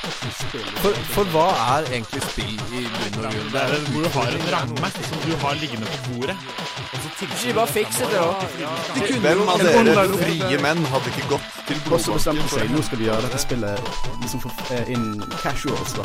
For, for hva er egentlig spill i bunn og grunn? Det er hvor du har en ramme som du har liggende på bordet. Ikke bare fikse det, da. Hvem av dere frie menn hadde ikke gått til Og så bestemte blodbanken seg nå skal vi gjøre dette spillet liksom for, eh, inn casuals, da.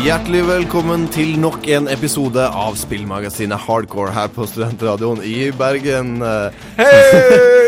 Hjertelig velkommen til nok en episode av spillmagasinet Hardcore her på Studentradioen i Bergen. Hei!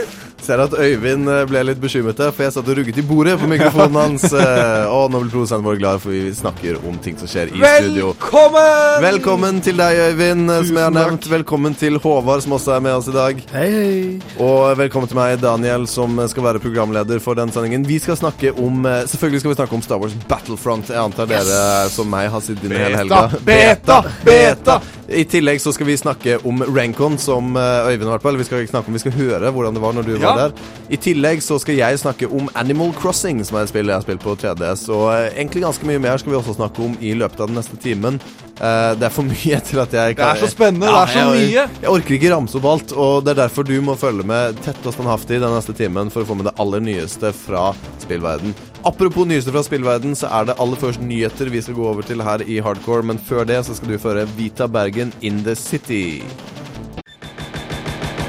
Ser at Øyvind eh, ble litt bekymret, for jeg satt og rugget i bordet på mikrofonen hans. eh, Og nå blir produsenten vår glad, for vi snakker om ting som skjer i studio. Velkommen! Velkommen til deg, Øyvind, eh, som jeg har nevnt. Velkommen til Håvard, som også er med oss i dag. Hei, hei. Og velkommen til meg, Daniel, som skal være programleder for den sendingen. Vi skal snakke om Selvfølgelig skal vi snakke om Star Wars Battlefront. Jeg antar dere som meg har sittet inne hele helga. Beta, beta. I tillegg så skal vi snakke om Rankon, som Øyvind har vært på. Eller vi skal ikke snakke om, vi skal høre hvordan det var når du var der. I tillegg så skal jeg snakke om Animal Crossing, som er et spill jeg har spilt på 3DS. Og eh, egentlig ganske mye mer skal vi også snakke om i løpet av den neste timen. Uh, det er for mye til at jeg Det er så spennende, det er så jeg, mye. jeg orker ikke ramse opp alt, og det er derfor du må følge med tett og standhaftig den neste timen for å få med det aller nyeste fra spillverden. Apropos nyeste fra spillverden, så er det aller først nyheter vi skal gå over til her i Hardcore, men før det så skal du føre Vita Bergen In The City.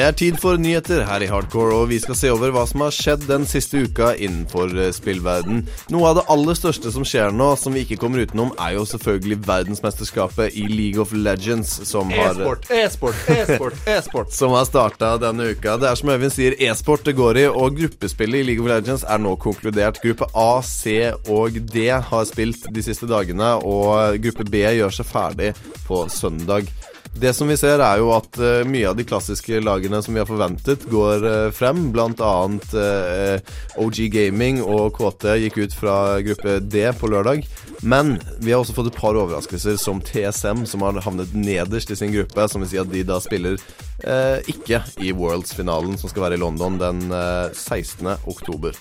Det er tid for nyheter her i Hardcore, og vi skal se over hva som har skjedd den siste uka innenfor eh, spillverden. Noe av det aller største som skjer nå, som vi ikke kommer utenom, er jo selvfølgelig verdensmesterskapet i League of Legends, som har E-sport, e-sport, e-sport, e-sport. som har starta denne uka. Det er som Øyvind sier, e-sport det går i, og gruppespillet i League of Legends er nå konkludert. Gruppe A, C og D har spilt de siste dagene, og gruppe B gjør seg ferdig på søndag. Det som vi ser, er jo at uh, mye av de klassiske lagene som vi har forventet, går uh, frem. Blant annet uh, OG Gaming og KT gikk ut fra gruppe D på lørdag. Men vi har også fått et par overraskelser, som TSM, som har havnet nederst i sin gruppe. Som vil si at de da spiller eh, ikke i Worlds-finalen, som skal være i London den eh, 16. oktober.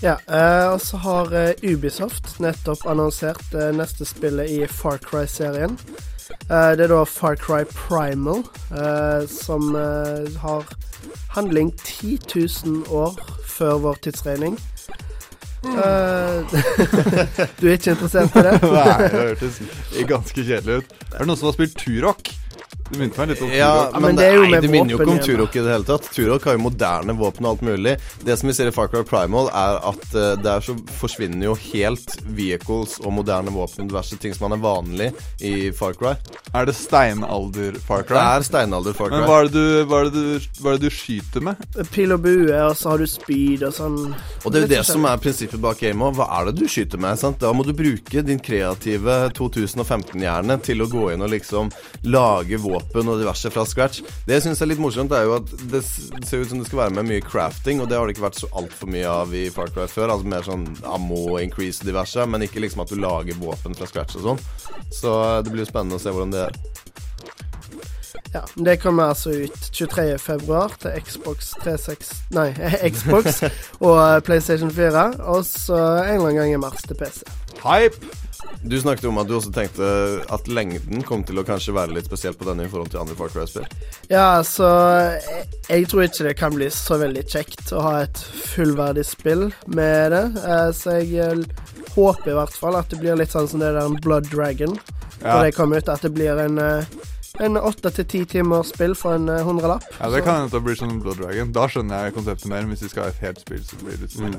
Ja, eh, og så har eh, Ubisoft nettopp annonsert eh, neste spillet i Far Cry-serien. Eh, det er da Far Cry Primal, eh, som eh, har handling 10 000 år før vår tidsregning. Du er ikke interessert i det? Nei, det hørtes ganske kjedelig ut. Er det noen som har spilt Turok? Det minte meg litt om Ja, Turok. men, men det er jo nei, med det minner jo ikke om. Turok i det hele tatt. Turok har jo moderne våpen og alt mulig. Det som vi ser i Far Cry Primal, er at uh, der så forsvinner jo helt vehicles og moderne våpen diverse ting som man er vanlig i Far Cry. Er det steinalder Far Cry? Det er steinalder Far Cry. Men hva er, du, hva, er du, hva er det du skyter med? Pil og bue, og så har du speed og sånn. Og det er jo det som er prinsippet bak gamet. òg. Hva er det du skyter med? sant? Da må du bruke din kreative 2015-hjerne til å gå inn og liksom lage våpen og diverse fra scratch. Det jeg syns er litt morsomt, er jo at det ser ut som det skal være med mye crafting, og det har det ikke vært så altfor mye av i Far Cry før. Altså mer sånn ammo increase og diverse, men ikke liksom at du lager våpen fra scratch og sånn. Så eh, det blir jo spennende å se hvordan det er. Ja, Det kommer altså ut 23. februar til Xbox 36 Nei, Xbox og eh, PlayStation 4. Og så en eller annen gang i mars til PC. Hype! Du snakket om at du også tenkte at lengden kom til å kanskje være litt spesielt på denne i forhold til andre Far Cry-spill. Ja, så jeg, jeg tror ikke det kan bli så veldig kjekt å ha et fullverdig spill med det. Eh, så jeg eh, håper i hvert fall at det blir litt sånn som det der Blood Dragon. Ja. Det kommer ut, at det blir en, eh, En åtte til ti timers spill for en eh, hundrelapp. Ja, Det kan hende det blir sånn Blood Dragon. Da skjønner jeg konseptet mer. Hvis vi skal ha et helt spill, så blir det litt sånn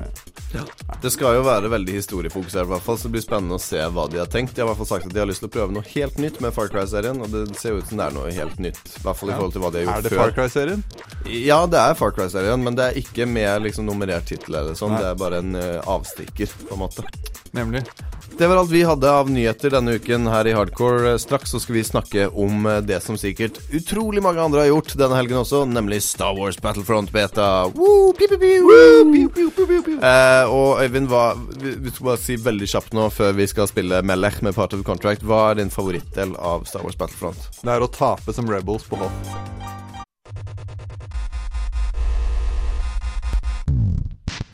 Det skal jo være veldig historiefokusert, i hvert fall, så det blir spennende å se hva de har tenkt. De har i hvert fall sagt at de har lyst til å prøve noe helt nytt med Far Cry-serien, og det ser ut som det er noe helt nytt. I hvert fall i forhold til hva de har gjort før. Er det før. Far Cry-serien? Ja, det er Far Cry-serien, men det er ikke med liksom nummerert tittel eller sånn. Det er bare en uh, avstikker, på en måte. Nemlig. Det var alt vi hadde av nyheter denne uken her i Hardcore. Straks så skal vi snakke om det som sikkert utrolig mange andre har gjort denne helgen også, nemlig Star Wars Battlefront Beta. Woo, pew, pew, pew. Eh, og Øyvind, hva, vi, skal bare si veldig kjapt nå før vi skal spille Melech med Part of Contract. Hva er din favorittdel av Star Wars Battlefront? Det er å tape som Rebels på Hoth.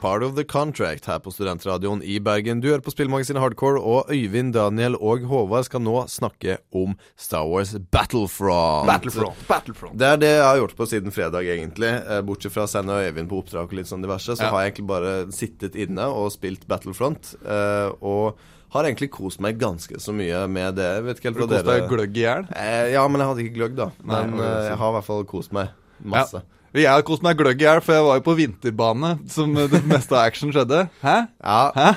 Part of the Contract, her på Studentradioen i Bergen. Du hører på Spillmagasinet Hardcore, og Øyvind, Daniel og Håvard skal nå snakke om Star Wars Battlefront. Battlefront. Det er det jeg har gjort på siden fredag, egentlig. Eh, Bortsett fra å sende Øyvind på oppdrag og litt sånn diverse, så Ja. har jeg egentlig bare sittet inne og spilt Battlefront. eh, Og har egentlig kost meg ganske så mye med det. Jeg vet ikke helt Du hva koste deg gløgg i hjel. Eh, Ja, men jeg hadde ikke gløgg, da. Men Nei, jeg har i hvert fall kost meg masse. Jeg har kost meg gløgg i hjel, for jeg var jo på vinterbane, som det meste av action skjedde. Hæ? Ja, Hæ?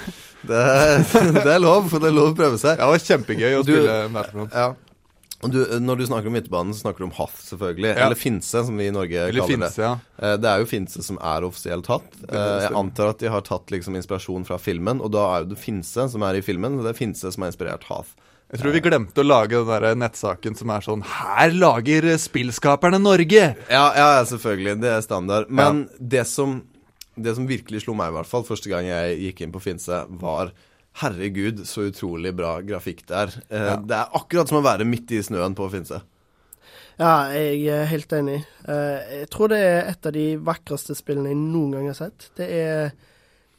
det, det er lov. Det er lov å prøve seg. Det var kjempegøy å Du- spille Matterhorn. Ja. Du, når du snakker om vinterbanen, så snakker du om Hath, selvfølgelig. Ja. Eller Finse, som vi i Norge Eller kaller Finse, det. ja. Eh, Det er jo Finse som er offisielt hatt. Eh, Jeg antar at de har tatt liksom inspirasjon fra filmen, og da er jo det Finse som er i filmen, og det er Finse som har inspirert Hoth. Jeg tror vi glemte å lage den der nettsaken som er sånn Her lager spillskaperne Norge! Ja, ja, ja, selvfølgelig. Det er standard. Men det, som, det som virkelig slo meg, i hvert fall, første gang jeg gikk inn på Finse, var Herregud, så utrolig bra grafikk det er. Eh, Ja. Det er akkurat som å være midt i snøen på Finse. Ja, jeg er helt enig. Eh, jeg tror det er et av de vakreste spillene jeg noen gang har sett. Det er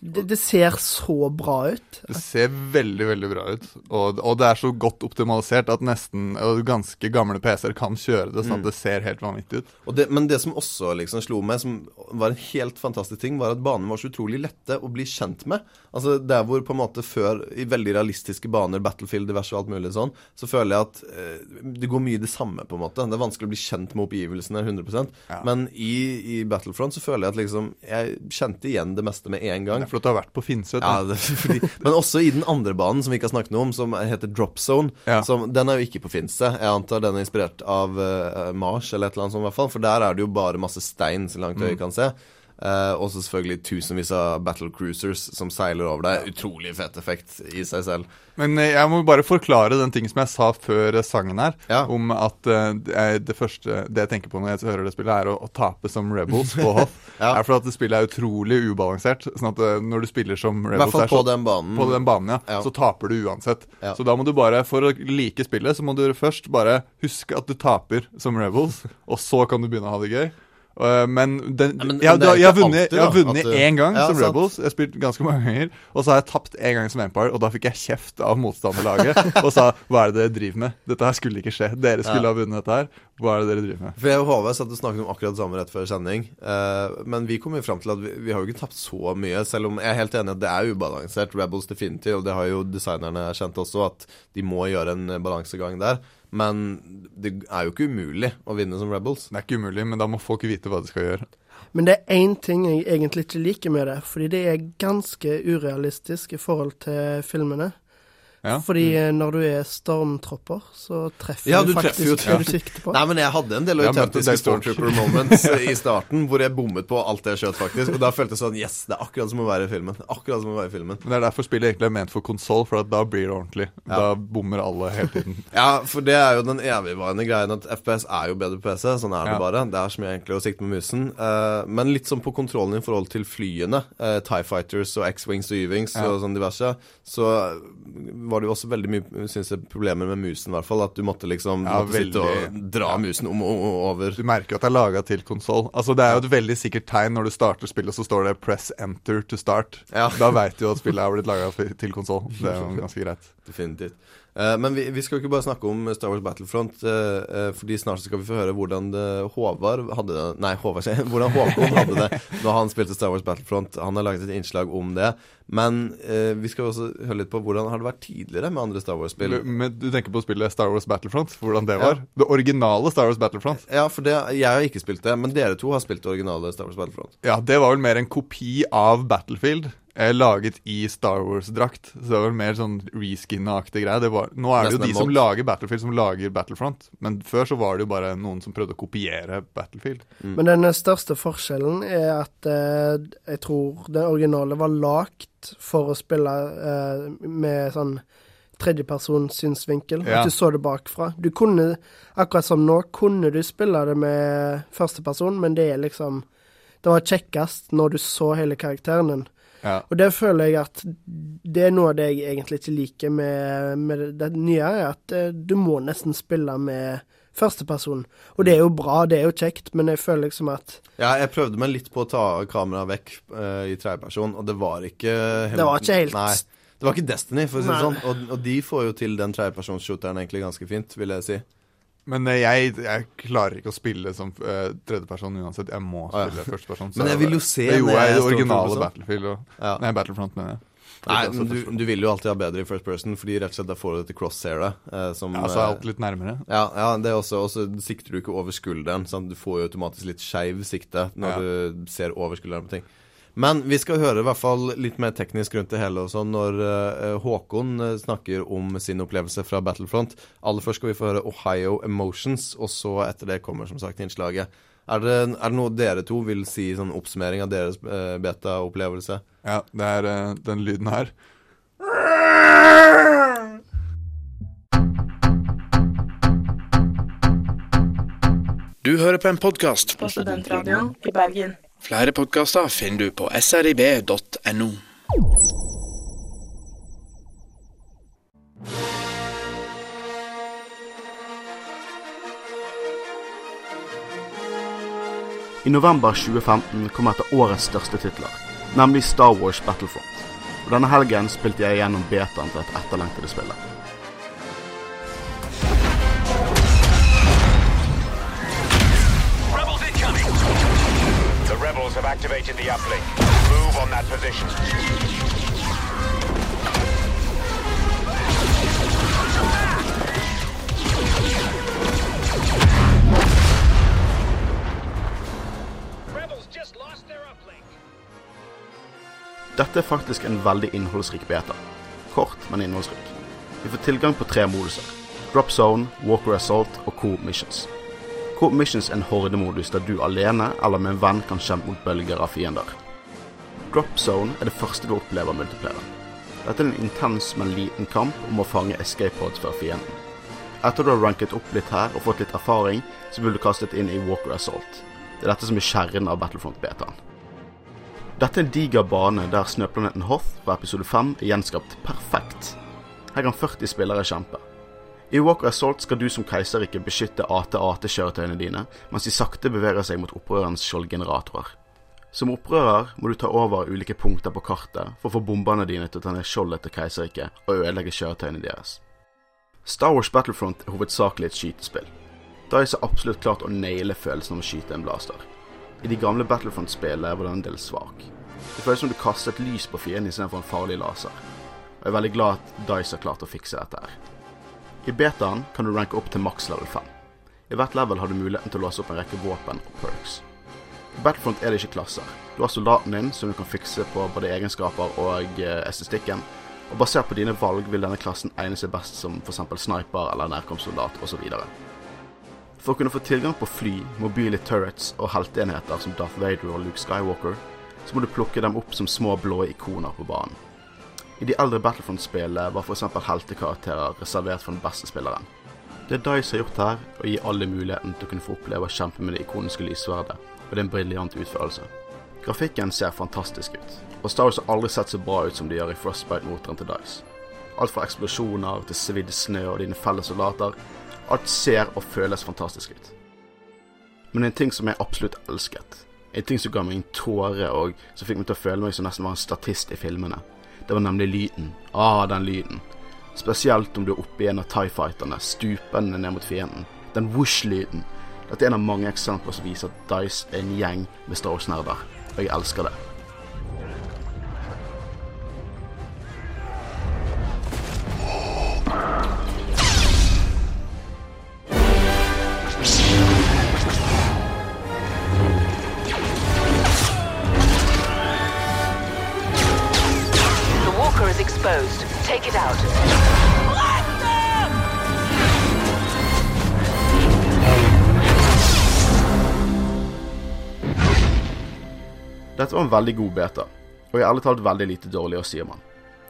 Det, det ser så bra ut. Det ser veldig, veldig bra ut. Og, og det er så godt optimalisert at nesten ganske gamle PC-er kan kjøre det, sånn at det ser helt vanvittig ut. Og det, men det som også liksom slo meg, som var en helt fantastisk ting, var at banene var så utrolig lette å bli kjent med. Altså Der hvor på en måte før, i veldig realistiske baner, Battlefield, diverse og alt mulig sånn, så føler jeg at eh, det går mye det samme, på en måte. Det er vanskelig å bli kjent med oppgivelsene 100 Ja. Men i, i Battlefront så føler jeg at liksom Jeg kjente igjen det meste med en gang. Er for at du har vært på Finse. Ja, det, fordi, men også i den andre banen som vi ikke har snakket noe om, som heter Drop Zone. Ja. Som, den er jo ikke på Finse. Jeg antar den er inspirert av uh, Mars eller et eller annet sånt, i hvert fall. For der er det jo bare masse stein så langt Mm. kan se. Eh, og så selvfølgelig tusenvis av battle cruisers som seiler over deg. Utrolig fett effekt i seg selv. Men eh, jeg må bare forklare den ting som jeg sa før eh, sangen her, Ja. om at uh, det det første Det jeg tenker på når jeg hører det spillet, er å, å tape som Rebels på Hoff. Ja. er for at det spillet er utrolig ubalansert. Sånn at når du spiller som I hvert Rebels fall på så- den banen. på den banen, ja, Ja. så taper du uansett. Så da må du bare, for å like spillet, så må du først bare huske at du taper som Rebels, og så kan du begynne å ha det gøy. Uh, men den, Ja, men- jeg, men det jeg, har vunnet, alltid, jeg har vunnet du- én gang Ja, som. Rebels. Jeg har spilt ganske mange ganger. Og så har jeg tapt én gang som Empire, og da fikk jeg kjeft av motstanderlaget og sa hva er det dere driver med? Dette her skulle ikke skje. Dere skulle Ja. ha vunnet dette her. Hva er det dere driver med? For jeg og HV og snakket om akkurat det samme rett før sending. Uh, men vi kom jo fram til at vi, vi har jo ikke tapt så mye, selv om jeg er helt enig at det er ubalansert. Rebels definitivt, og det har jo designerne kjent også, at de må gjøre en eh, balansegang der. Men det er jo ikke umulig å vinne som Rebels. Det er ikke umulig, men da må folk vite hva de skal gjøre. Men det er én ting jeg egentlig ikke liker med det, fordi det er ganske urealistisk i forhold til filmene. Ja. Fordi mm. når du er stormtropper, så treffer Ja, du du treffer jo faktisk det du sikter på. Nei, men jeg hadde en del Jeg autentiske ja. Stormtrooper moments eh, i starten hvor jeg bommet på alt jeg skjøt, faktisk. Og da følte jeg sånn Yes, det er akkurat som å være i filmen. Akkurat som å være i filmen. Men det er derfor spillet egentlig er ment for konsoll, for at da blir det ordentlig. Ja. Da bommer alle hele tiden. Ja, for det er jo den evigvarende greien at FPS er jo bedre på PC. Sånn er det Ja. bare. Det er så mye enklere å sikte med musen. Uh, men litt sånn på kontrollen i forhold til flyene, uh, Tie Fighters og X-Wings og Y-Wings Ja. og sånn diverse, så var det jo også veldig mye synes jeg, problemer med musen, i hvert fall. At du måtte liksom Ja, måtte sitte og dra Ja. musen om og over. Du merker at det er laga til konsoll. Altså, det er jo et veldig sikkert tegn når du starter spillet, så står det 'press enter to start'. Ja. Da veit du at spillet har blitt laga til konsoll. Det er jo ganske greit. Definitivt. Eh, men vi, vi skal ikke bare snakke om Star Wars Battlefront, eh, eh, fordi snart skal vi få høre hvordan Håvard hadde det Nei, Håvard, hvordan Håkon hadde det da han spilte Star Wars Battlefront. Han har laget et innslag om det. Men vi skal også høre litt på hvordan har det vært tidligere med andre Star Wars-spill. Men du tenker på spillet Star Wars Battlefront? Hvordan det Ja. var? Det originale Star Wars Battlefront? Ja, for det, jeg har ikke spilt det, men dere to har spilt det originale Star Wars Battlefront. Ja, det var vel mer en kopi av Battlefield. Eh, Laget i Star Wars-drakt. Så det var vel mer sånn reskin-aktig greie. Det var, nå er det jo de som lager Battlefield, som lager Battlefront. Men før så var det jo bare noen som prøvde å kopiere Battlefield. Men den største forskjellen er at eh, jeg tror den originale var lagt for å spille eh, med sånn tredjepersons synsvinkel. Ja. At du så det bakfra. Du kunne, akkurat som nå, kunne du spille det med førsteperson, men det er liksom Det var kjekkest når du så hele karakteren din. Ja. Og det føler jeg at det er noe av det jeg egentlig ikke liker med, med det nye, er at eh, du må nesten spille med førsteperson. Og det er jo bra, det er jo kjekt, men jeg føler liksom at Ja, jeg prøvde meg litt på å ta kameraet vekk uh, i tredjeperson, og det var ikke Det var ikke helt Nei. Det var ikke Destiny, for å si det sånn. Og, og de får jo til den tredjepersonsshooteren egentlig ganske fint, vil jeg si. Men eh, jeg, jeg klarer ikke å spille som uh, tredjeperson uansett. Jeg må Ah, ja. spille førsteperson. så Men jeg vil jo se Det gjorde jeg i det originale for Battlefield. Og, Ja. Nei, Battlefront, mener jeg. Nei, men du, du vil jo alltid ha bedre i first person, fordi rett og slett da får du dette crosshairet. Eh, som, Ja, så er eh, alt litt nærmere. ja, ja, det er også, også sikter du ikke over skulderen. Sant? Du får jo automatisk litt skeiv sikte når Ja. du ser over skulderen på ting. Men vi skal høre i hvert fall litt mer teknisk rundt det hele også når eh, Håkon eh, snakker om sin opplevelse fra Battlefront. Aller først skal vi få høre Ohio Emotions, og så etter det kommer som sagt innslaget. Er det, er det noe dere to vil si sånn oppsummering av deres eh, beta-opplevelse? Ja, det er eh, den lyden her. Du hører på en podkast. På Studentradioen i Bergen. Flere podkaster finner du på srib.no. I november 2015 kom et av årets største titler, nemlig Star Wars Battlefront. Og Denne helgen spilte jeg gjennom betaen til et etterlengtede spillet. The rebels have activated the uplink. Move on that position. Rebels just lost their uplink. Dette er faktisk en veldig innholdsrik beta. Kort, men innholdsrik. Vi får tilgang på tre moduser. Drop Zone, Walker Assault og Coop Missions. Coop Missions er en hordemodus der du alene eller med en venn kan kjempe mot bølger av fiender. Drop Zone er det første du opplever multiplayer. Dette er en intens, men liten kamp om å fange escape pods fra fienden. Etter du har ranket opp litt her og fått litt erfaring, så blir du kastet inn i Walker Assault. Det er dette som er kjernen av Battlefront-betaen. Dette er en diger bane der snøplaneten Hoth fra episode 5 er gjenskapt perfekt. Her kan 40 spillere kjempe. I Walker Assault skal du som keiserrike beskytte AT-AT-kjøretøyene dine, mens de sakte beveger seg mot opprørerens skjoldgeneratorer. Som opprører må du ta over ulike punkter på kartet for å få bombene dine til å ta ned skjoldet til keiserriket og ødelegge kjøretøyene deres. Star Wars Battlefront er hovedsakelig et skytespill. Dice har absolutt klart å naile følelsen av å skyte en blaster. I de gamle Battlefront-spillene var den en del svak. Det føles som du kaster et lys på fienden istedenfor en farlig laser. Jeg er veldig glad at Dice har klart å fikse dette her. I betaen kan du ranke opp til maks level 5. I hvert level har du muligheten til å låse opp en rekke våpen og perks. I Battlefront er det ikke klasser. Du har soldaten din, som du kan fikse på både egenskaper og eh, estetikken. Og basert på dine valg vil denne klassen egne seg best som f.eks. sniper eller nærkomstsoldat osv. For å kunne få tilgang på fly, mobile turrets og helteenheter som Darth Vader og Luke Skywalker, så må du plukke dem opp som små blå ikoner på banen. I de eldre Battlefront-spillene var f.eks. heltekarakterer reservert for den beste spilleren. Det Dice har gjort her, er å gi alle muligheten til å kunne få oppleve å kjempe med det ikoniske lysverdet, og det er en briljant utførelse. Grafikken ser fantastisk ut, og Star Wars har aldri sett så bra ut som de gjør i Frostbite-motoren til Dice. Alt fra eksplosjoner til svidd snø og dine felles soldater. Alt ser og føles fantastisk ut. Men en ting som jeg absolutt elsket, en ting som ga meg en tåre og som fikk meg til å føle meg som nesten var en statist i filmene, det var nemlig lyden. Ah, den lyden. Spesielt om du er oppe i en av Tie Fighterne, stupende ned mot fienden. Den whoosh-lyden. Dette er en av mange eksempler som viser at Dice er en gjeng med Star Wars-nerder, og jeg elsker det. Exposed. Take it out. Dette var en veldig god beta, og jeg ærlig talt veldig lite dårlig å si om den.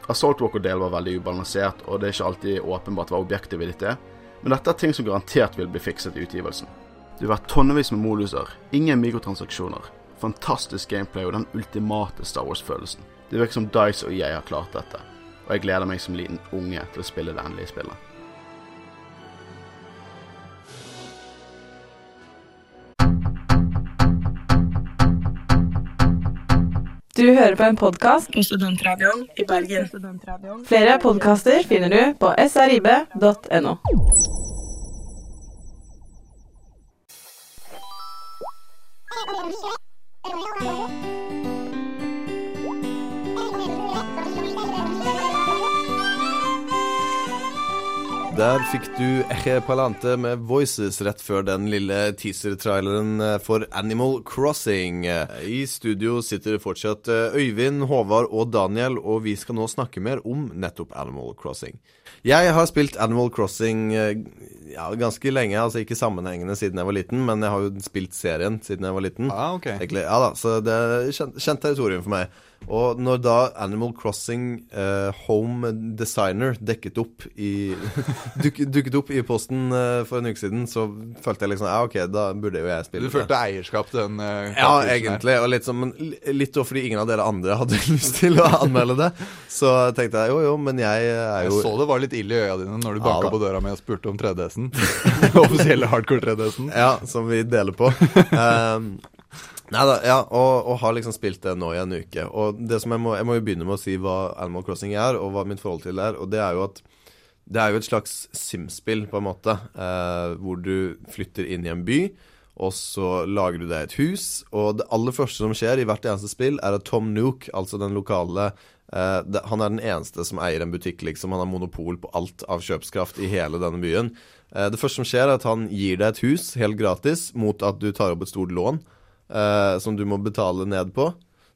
Assault Walker-delen var veldig ubalansert, og det er ikke alltid åpenbart hva objektivet ditt er, men dette er ting som garantert vil bli fikset i utgivelsen. Det vil være tonnevis med moduser, ingen mikrotransaksjoner, fantastisk gameplay og den ultimate Star Wars-følelsen. Det virker som Dice og jeg har klart dette, og jeg gleder meg som liten unge til å spille det endelige spillet. Du hører på en podkast på Studentradioen i Bergen. Flere podkaster finner du på srib.no. Der fikk du Eche Palante med Voices rett før den lille teaser-traileren for Animal Crossing. I studio sitter fortsatt eh, Øyvind, Håvard og Daniel, og vi skal nå snakke mer om nettopp Animal Crossing. Jeg har spilt Animal Crossing eh, ja, ganske lenge, altså ikke sammenhengende siden jeg var liten, men jeg har jo spilt serien siden jeg var liten. Ah, ok. Egentlig, ja da, så det er kjent, kjent territorium for meg. Og når da Animal Crossing eh, Home Designer dekket opp i duk, dukket opp i posten eh, for en uke siden, så følte jeg liksom Ja, OK, da burde jo jeg spille Du følte eierskap til den? eh, ja, her. egentlig. Og litt sånn, men litt fordi ingen av dere andre hadde lyst til å anmelde det. Så tenkte jeg jo, jo, men jeg er jo Jeg så det var litt ille i øya dine når du banka ja, på døra mi og spurte om 3DS-en. Offisielle hardcore 3DS-en. Ja, som vi deler på. um, Nei da, ja, og, og har liksom spilt det nå i en uke. Og det som jeg må, jeg må jo begynne med å si hva Animal Crossing er, og hva mitt forhold til det er. Og det er jo at det er jo et slags Sims-spill, på en måte, eh, hvor du flytter inn i en by. Og så lager du deg et hus, og det aller første som skjer i hvert eneste spill, er at Tom Nook, altså den lokale eh, det, Han er den eneste som eier en butikk, liksom. Han har monopol på alt av kjøpskraft i hele denne byen. Eh, det første som skjer, er at han gir deg et hus helt gratis mot at du tar opp et stort lån som du må betale ned på.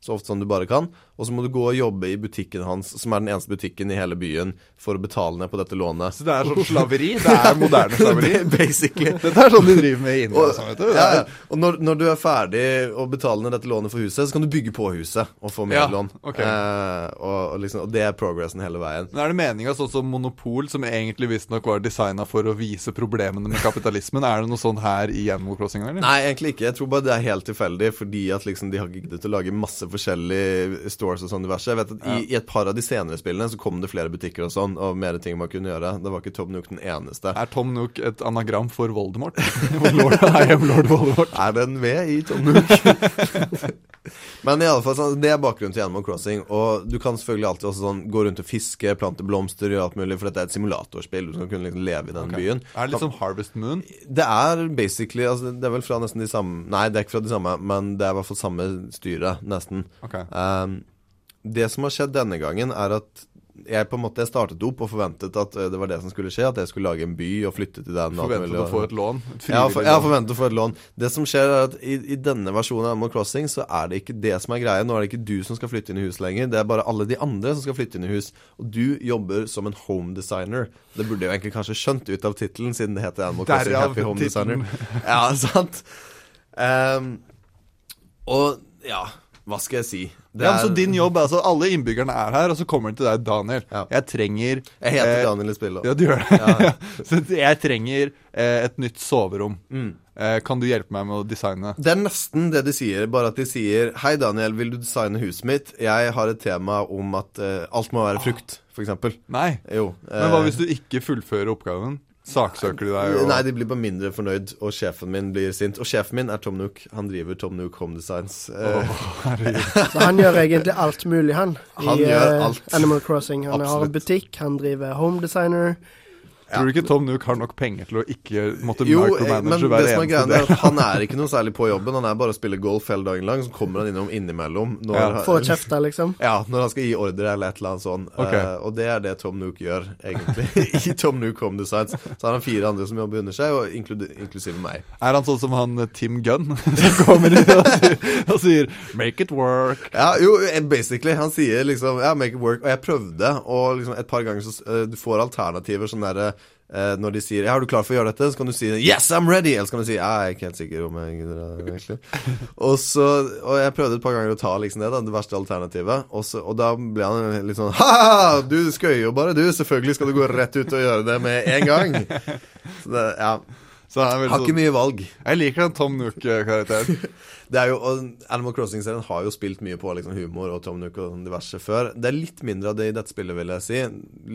Så ofte som du bare kan. Og så må du gå og jobbe i butikken hans, som er den eneste butikken i hele byen, for å betale ned på dette lånet. Så det er sånn slaveri? Det er moderne slaveri? Basically. Dette er sånn de driver med i India, Og, sånn, vet du. Ja, og når, når du er ferdig å betale ned dette lånet for huset, så kan du bygge på huset og få mer Ja, lån. ok. Eh, og, og, liksom, og det er progressen hele veien. Men Er det meninga sånn som Monopol, som egentlig visstnok var designa for å vise problemene med kapitalismen, er det noe sånn her i Animal Crossing? Eller? Nei, egentlig ikke. Jeg tror bare det er helt tilfeldig, fordi at liksom de har giddet å lage masse forskjellige stores og sånn diverse. Jeg vet at i, i et par av de senere spillene så kom det flere butikker og sånn, og mer ting man kunne gjøre. Det var ikke Tom Nook den eneste. Er Tom Nook et anagram for Voldemort? Lord, I am Lord Voldemort. Er det en V i Tom Nook? Men i alle fall, sånn, det er bakgrunnen til Animal Crossing. Og du kan selvfølgelig alltid også sånn gå rundt og fiske, plante blomster, gjøre alt mulig, for dette er et simulatorspill. Du skal kunne liksom leve i den byen. Er det litt som Harvest Moon? Det er basically altså, Det er vel fra nesten de samme Nei, det er ikke fra de samme, men det er i hvert fall samme styre, nesten. Ok. Um, det som har skjedd denne gangen, er at jeg på en måte startet opp og forventet at eh, det var det som skulle skje. At jeg skulle lage en by og flytte til den. Forventet å få et lån? Et ja, for, forventet å få et lån. Det som skjer, er at i, i denne versjonen av Animal Crossing så er det ikke det som er greia. Nå er det ikke du som skal flytte inn i hus lenger. Det er bare alle de andre som skal flytte inn i hus. Og du jobber som en home designer. Det burde jeg jo egentlig kanskje skjønt ut av tittelen, siden det heter Animal Crossing Derav Happy Home titlen. Designer. Ja, sant? Um, og ja, hva skal jeg si? Det ja, men Så din jobb er altså Alle innbyggerne er her, og så kommer de til deg, Daniel. Jeg trenger Jeg heter eh, Daniel i spillet. Ja, du gjør det. Ja. så jeg trenger eh, et nytt soverom. Mm. Eh, kan du hjelpe meg med å designe? Det er nesten det de sier, bare at de sier Hei, Daniel, vil du designe huset mitt? Jeg har et tema om at eh, alt må være frukt, f.eks. Nei. Jo. Men hva eh, hvis du ikke fullfører oppgaven? Saksøker de deg? Og... Nei, de blir bare mindre fornøyd, og sjefen min blir sint. Og sjefen min er Tom Nook. Han driver Tom Nook Home Designs. Oh, Så han gjør egentlig alt mulig, han. Han I gjør alt. Animal Crossing. Han har Absolutt. en butikk, han driver home designer. Tror du ikke Tom Nook har nok penger til å ikke måtte jo, men micromanage det hver som er eneste greien, er del? at han er ikke noe særlig på jobben. Han er bare å spille golf hele dagen lang. Så kommer han innom innimellom. Når, Ja. få kjeft kjefte, liksom. Ja, når han skal gi ordre eller et eller annet sånt. Okay. Uh, og det er det Tom Nook gjør, egentlig. I Tom Nook Home Designs. Så har han fire andre som jobber under seg, og inklusive meg. Er han sånn som han eh, Tim Gunn, som kommer inn og sier, og sier 'make it work'? Ja, jo, eh, basically. Han sier liksom Ja, make it work. Og jeg prøvde, og liksom et par ganger så uh, Du får alternativer sånn derre når de sier er du klar for å gjøre dette?' Så kan du si 'Yes, I'm ready!' Eller så kan du si jeg er ikke helt sikker om jeg gidder det, egentlig'. og så Og jeg prøvde et par ganger å ta liksom det, da, det verste alternativet. Og, så, og da ble han litt sånn 'Ha! Du skøyer jo bare, du. Selvfølgelig skal du gå rett ut og gjøre det med en gang'. Så det, ja. Har ikke sånn- mye valg. Jeg liker den Tom Nook-karakteren. Det er jo, og Animal Crossing-serien har jo spilt mye på liksom humor og Tom Nook og diverse før. Det er litt mindre av det i dette spillet, vil jeg si.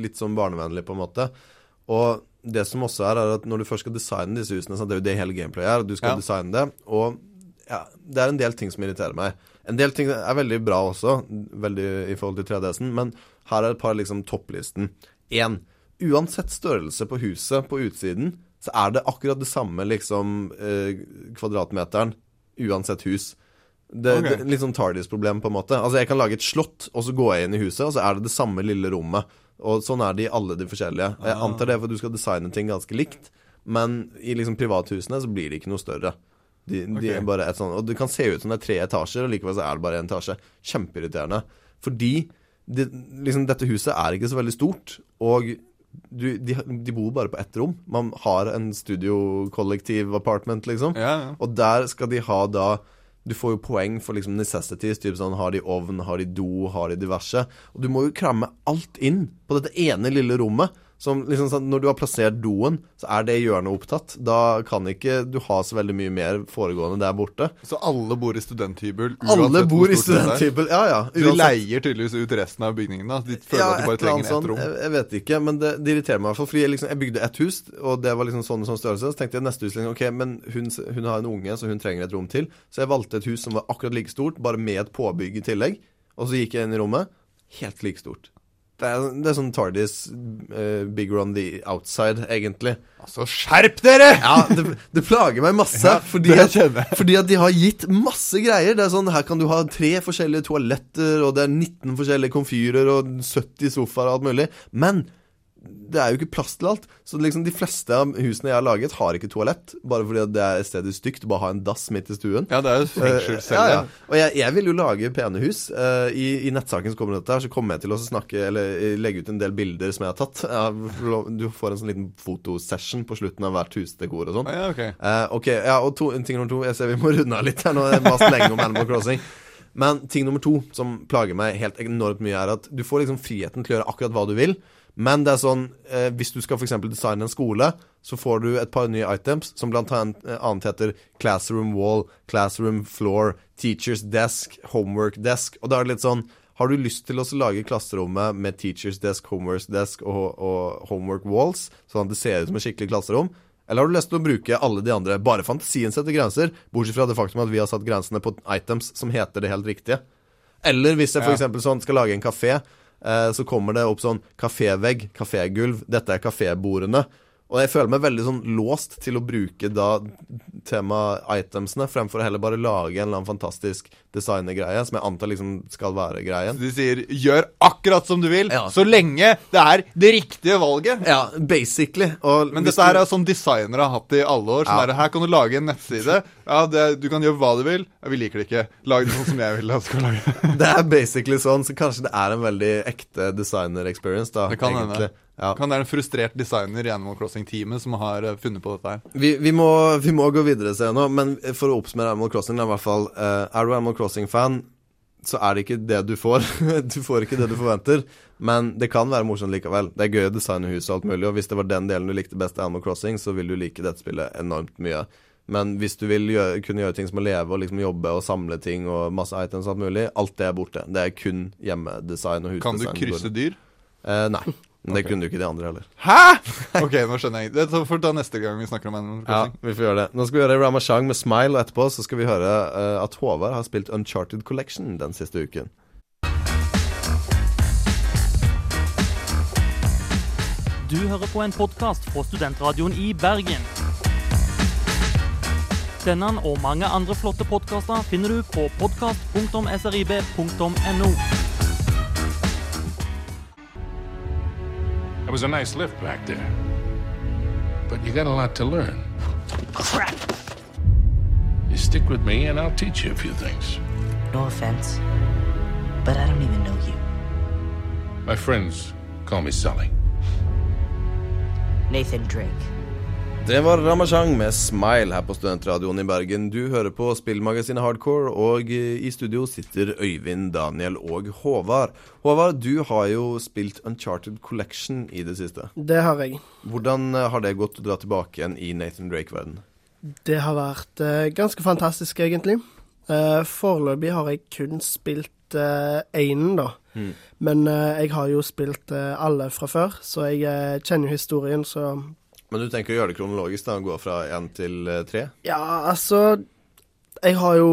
Litt sånn barnevennlig, på en måte. Og det som også er, er at når du først skal designe disse husene så Det er jo det hele gameplayet er. Du skal Ja. designe det. Og ja, det er en del ting som irriterer meg. En del ting er veldig bra også, veldig i forhold til 3DS-en, men her er et par liksom topplisten. Én. Uansett størrelse på huset på utsiden, så er det akkurat det samme liksom eh, kvadratmeteren uansett hus. Det, okay. det Litt sånn Tardis-problem, på en måte. Altså Jeg kan lage et slott, og så går jeg inn i huset, og så er det det samme lille rommet. Og sånn er det i alle de forskjellige. Jeg Ah. antar det er for at du skal designe ting ganske likt, men i liksom privathusene så blir de ikke noe større. De, de er bare et sånt, Og det kan se ut som det er tre etasjer, og likevel så er det bare én etasje. Kjempeirriterende. Fordi de, liksom, dette huset er ikke så veldig stort, og du, de, de bor bare på ett rom. Man har en studiokollektiv apartment, liksom. Ja, ja. Og der skal de ha da Du får jo poeng for liksom necessities. Typ sånn, Har de ovn, har de do, har de diverse? Og du må jo kramme alt inn på dette ene lille rommet. Som liksom sånn, Når du har plassert doen, så er det hjørnet opptatt. Da kan ikke du ha så veldig mye mer foregående der borte. Så alle bor i studenthybel? Alle bor i studenthybel, ja ja. Så de leier tydeligvis ut resten av bygningen? da De føler at de bare trenger sånt. ett rom? Jeg, jeg vet ikke, men det, det irriterer meg i hvert fall. Fordi jeg, liksom, jeg bygde ett hus, og det var liksom sånn og sånn størrelse. Så tenkte jeg neste hus liksom, ok, men hun, hun har en unge, så hun trenger et rom til. Så jeg valgte et hus som var akkurat like stort, bare med et påbygg i tillegg. Og så gikk jeg inn i rommet. Helt like stort. Det er, det er sånn Tardis uh, Big Run the Outside, egentlig. Altså, skjerp dere! Ja, det, det plager meg masse. Ja, fordi, at, fordi at de har gitt masse greier. Det er sånn, Her kan du ha tre forskjellige toaletter, og det er 19 forskjellige komfyrer og 70 sofaer og alt mulig. Men det er jo ikke plass til alt. Så liksom de fleste av husene jeg har laget, har ikke toalett. Bare fordi det er stedet stygt å bare ha en dass midt i stuen. Ja, det er jo Eh, fengselscelle. ja, ja. Og jeg, jeg vil jo lage pene hus. Uh, i, I nettsaken som kommer dette her, så kommer jeg til å snakke Eller eh, legge ut en del bilder som jeg har tatt. Ja, du får en sånn liten fotosession på slutten av hvert husdekor og sånn. Ja, ok. Eh, ok, ja, og to, ting nummer to Jeg ser vi må runde av litt her nå. Jeg har mast lenge om Animal Crossing. Men ting nummer to som plager meg helt enormt mye, er at du får liksom friheten til å gjøre akkurat hva du vil. Men det er sånn eh, hvis du skal f.eks. designe en skole, så får du et par nye items som blant annet eh, heter Classroom Wall, Classroom Floor, Teachers Desk, Homework Desk. Og da er det litt sånn Har du lyst til å lage klasserommet med Teachers Desk, Homework Desk og, og Homework Walls, sånn at det ser ut som et skikkelig klasserom? Eller har du lyst til å bruke alle de andre? Bare fantasien setter grenser, bortsett fra det faktum at vi har satt grensene på items som heter det helt riktige. Eller hvis jeg eksempel sånn skal lage en kafé, så kommer det opp sånn kafévegg, kafégulv, dette er kafébordene. Og jeg føler meg veldig sånn låst til å bruke da tema-itemsene, fremfor å heller bare lage en eller annen fantastisk designergreie, som jeg antar liksom skal være greien. Så De sier 'gjør akkurat som du vil', så lenge det er det riktige valget. Ja, basically. Og Men dette her er sånn designere har hatt i alle år. Sånn Ja. der, her kan du lage en nettside. Ja, det, Du kan gjøre hva du vil. Ja, vi liker det ikke. Lag det sånn som jeg vil at du skal lage. Det er basically sånn, så kanskje det er en veldig ekte designer-experience, da. Det kan egentlig. hende. Ja. Kan det være en frustrert designer i Animal Crossing-teamet som har eh, funnet på dette her. Vi, vi, må, vi må gå videre se nå, men for å oppsummere Animal Crossing, i hvert fall uh, Er du Animal Crossing-fan, så er det ikke det du får. du får ikke det du forventer, men det kan være morsomt likevel. Det er gøy å designe hus og alt mulig, og hvis det var den delen du likte best av Animal Crossing, så vil du like dette spillet enormt mye. Men hvis du vil gjøre, kunne gjøre ting som å leve og liksom jobbe og samle ting og masse items og alt mulig, alt det er borte. Det er kun hjemmedesign og Kan du krysse dyr? Eh, nei. Men det Ok. kunne jo ikke de andre heller. Hæ?! Ok, nå skjønner jeg. Det får vi ta neste gang vi snakker om Animal Ja, vi får gjøre det. Nå skal vi gjøre Ramashang med Smile, og etterpå så skal vi høre uh, at Håvard har spilt Uncharted Collection den siste uken. Du hører på en podkast fra Studentradioen i Bergen. Denne og mange andre flotte podkaster finner du på podkast.srib.no. was a nice lift back there. But you got a lot to learn. Crap! You stick with me and I'll teach you a few things. No offense, but I don't even know you. My friends call me Sully. Nathan Drake. Det var Ramachang med Smile her på Studentradioen i Bergen. Du hører på spillmagasinet Hardcore, og i studio sitter Øyvind, Daniel og Håvard. Håvard, du har jo spilt Uncharted Collection i det siste. Det har jeg. Hvordan eh, har det gått å dra tilbake igjen i Nathan Drake-verden? Det har vært uh, ganske fantastisk, egentlig. Uh, Foreløpig har jeg kun spilt uh, da. Mm. Men eh, jeg har jo spilt eh, alle fra før, så jeg eh, kjenner jo historien, så Men du tenker å gjøre det kronologisk, da? Gå fra én til eh, tre? Ja, altså Jeg har jo